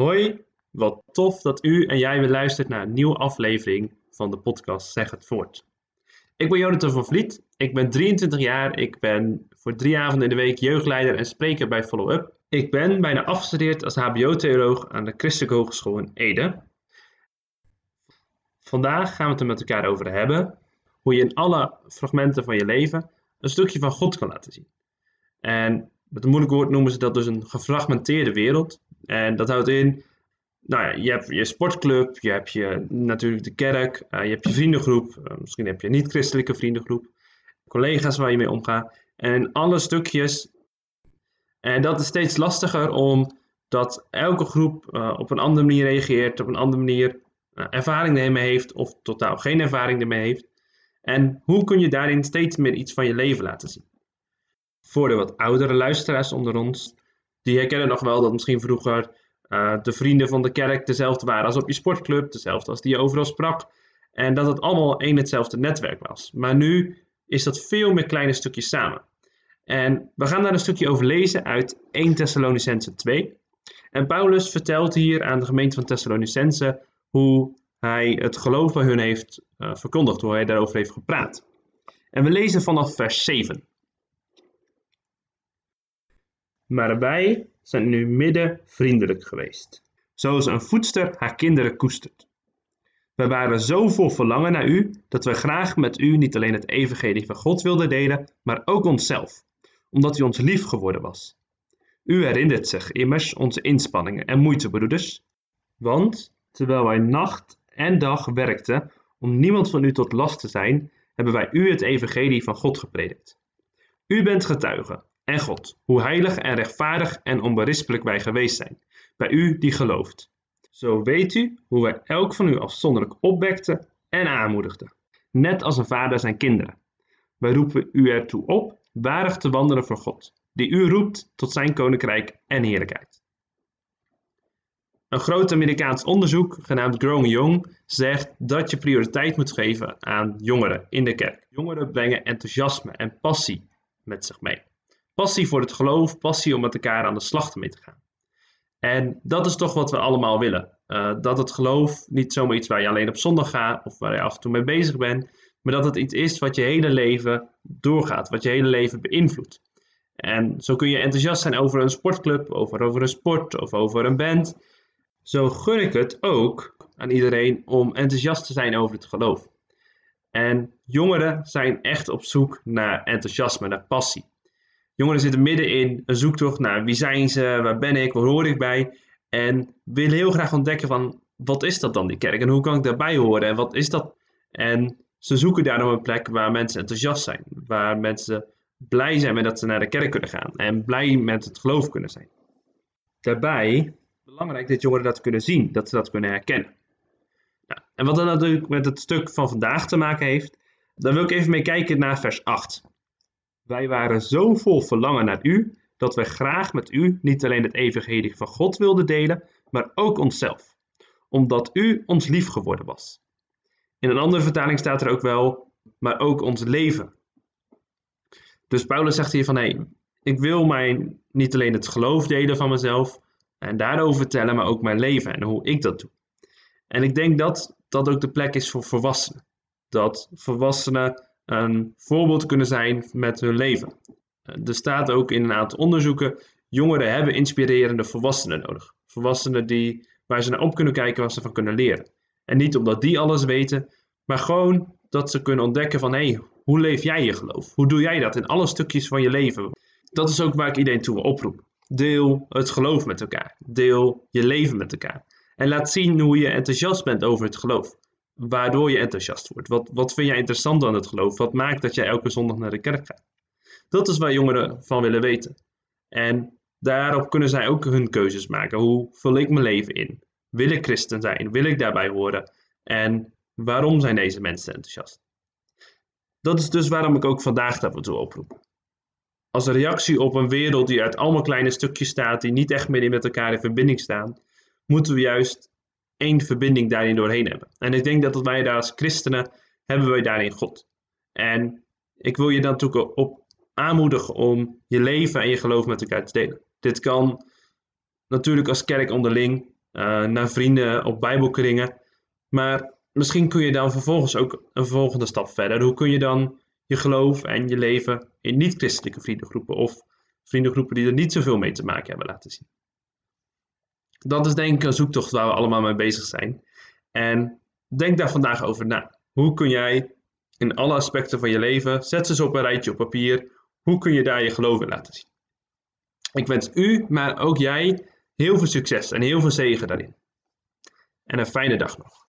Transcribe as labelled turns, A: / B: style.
A: Hoi, wat tof dat u en jij weer luistert naar een nieuwe aflevering van de podcast Zeg het Voort. Ik ben Jonathan van Vliet, ik ben 23 jaar, ik ben voor drie avonden in de week jeugdleider en spreker bij Follow Up. Ik ben bijna afgestudeerd als hbo-theoloog aan de Christelijke Hogeschool in Ede. Vandaag gaan we het er met elkaar over hebben hoe je in alle fragmenten van je leven een stukje van God kan laten zien. En met een moeilijk woord noemen ze dat dus een gefragmenteerde wereld. En dat houdt in, nou ja, je hebt je sportclub, je hebt je, natuurlijk de kerk, uh, je hebt je vriendengroep, uh, misschien heb je een niet-christelijke vriendengroep, collega's waar je mee omgaat. En alle stukjes. En dat is steeds lastiger omdat elke groep uh, op een andere manier reageert, op een andere manier ervaring ermee heeft of totaal geen ervaring ermee heeft. En hoe kun je daarin steeds meer iets van je leven laten zien? Voor de wat oudere luisteraars onder ons, die herkennen nog wel dat misschien vroeger uh, de vrienden van de kerk dezelfde waren als op je sportclub, dezelfde als die je overal sprak. En dat het allemaal één hetzelfde netwerk was. Maar nu is dat veel meer kleine stukjes samen. En we gaan daar een stukje over lezen uit 1 Thessalonicense 2. En Paulus vertelt hier aan de gemeente van Thessalonicense hoe hij het geloof bij hun heeft uh, verkondigd, hoe hij daarover heeft gepraat. En we lezen vanaf vers 7. Maar wij zijn nu midden vriendelijk geweest, zoals een voedster haar kinderen koestert. We waren zo vol verlangen naar u dat we graag met u niet alleen het evangelie van God wilden delen, maar ook onszelf, omdat u ons lief geworden was. U herinnert zich immers onze inspanningen en moeite, broeders, want terwijl wij nacht en dag werkten om niemand van u tot last te zijn, hebben wij u het evangelie van God gepredikt. U bent getuige en God, hoe heilig en rechtvaardig en onberispelijk wij geweest zijn, bij u die gelooft. Zo weet u hoe wij elk van u afzonderlijk opwekten en aanmoedigden, net als een vader zijn kinderen. Wij roepen u ertoe op waardig te wandelen voor God, die u roept tot zijn koninkrijk en heerlijkheid. Een groot Amerikaans onderzoek, genaamd Growing Young, zegt dat je prioriteit moet geven aan jongeren in de kerk. Jongeren brengen enthousiasme en passie met zich mee. Passie voor het geloof, passie om met elkaar aan de slag mee te gaan. En dat is toch wat we allemaal willen. Uh, dat het geloof niet zomaar iets waar je alleen op zondag gaat of waar je af en toe mee bezig bent, maar dat het iets is wat je hele leven doorgaat, wat je hele leven beïnvloedt. En zo kun je enthousiast zijn over een sportclub, over, over een sport of over een band. Zo gun ik het ook aan iedereen om enthousiast te zijn over het geloof. En jongeren zijn echt op zoek naar enthousiasme, naar passie. Jongeren zitten midden in een zoektocht naar wie zijn ze, waar ben ik, waar hoor ik bij. En willen heel graag ontdekken van wat is dat dan, die kerk? En hoe kan ik daarbij horen? En wat is dat? En ze zoeken daarom een plek waar mensen enthousiast zijn. Waar mensen blij zijn met dat ze naar de kerk kunnen gaan. En blij met het geloof kunnen zijn. Daarbij belangrijk dat jongeren dat kunnen zien, dat ze dat kunnen herkennen. Nou, en wat dat natuurlijk met het stuk van vandaag te maken heeft, daar wil ik even mee kijken naar vers 8. Wij waren zo vol verlangen naar u, dat wij graag met u niet alleen het evangelie van God wilden delen, maar ook onszelf, omdat u ons lief geworden was. In een andere vertaling staat er ook wel, maar ook ons leven. Dus Paulus zegt hier van, hé, ik wil mij niet alleen het geloof delen van mezelf, en daarover vertellen, maar ook mijn leven en hoe ik dat doe. En ik denk dat dat ook de plek is voor volwassenen. Dat volwassenen een voorbeeld kunnen zijn met hun leven. Er staat ook in een aantal onderzoeken: jongeren hebben inspirerende volwassenen nodig. Volwassenen die, waar ze naar op kunnen kijken, waar ze van kunnen leren. En niet omdat die alles weten, maar gewoon dat ze kunnen ontdekken van hé, hey, hoe leef jij je geloof? Hoe doe jij dat in alle stukjes van je leven? Dat is ook waar ik iedereen toe wil oproepen. Deel het geloof met elkaar. Deel je leven met elkaar. En laat zien hoe je enthousiast bent over het geloof. Waardoor je enthousiast wordt. Wat, wat vind jij interessant aan het geloof? Wat maakt dat jij elke zondag naar de kerk gaat? Dat is waar jongeren van willen weten. En daarop kunnen zij ook hun keuzes maken. Hoe vul ik mijn leven in? Wil ik christen zijn? Wil ik daarbij horen? En waarom zijn deze mensen enthousiast? Dat is dus waarom ik ook vandaag daarvoor oproep als reactie op een wereld die uit allemaal kleine stukjes staat, die niet echt meer met elkaar in verbinding staan, moeten we juist één verbinding daarin doorheen hebben. En ik denk dat wij daar als christenen hebben wij daarin God. En ik wil je dan natuurlijk op aanmoedigen om je leven en je geloof met elkaar te delen. Dit kan natuurlijk als kerk onderling, uh, naar vrienden op bijbelkringen. Maar misschien kun je dan vervolgens ook een volgende stap verder. Hoe kun je dan je geloof en je leven in niet-christelijke vriendengroepen of vriendengroepen die er niet zoveel mee te maken hebben laten zien? Dat is denk ik een zoektocht waar we allemaal mee bezig zijn. En denk daar vandaag over na. Hoe kun jij in alle aspecten van je leven, zet ze eens op een rijtje op papier, hoe kun je daar je geloof in laten zien? Ik wens u, maar ook jij, heel veel succes en heel veel zegen daarin. En een fijne dag nog.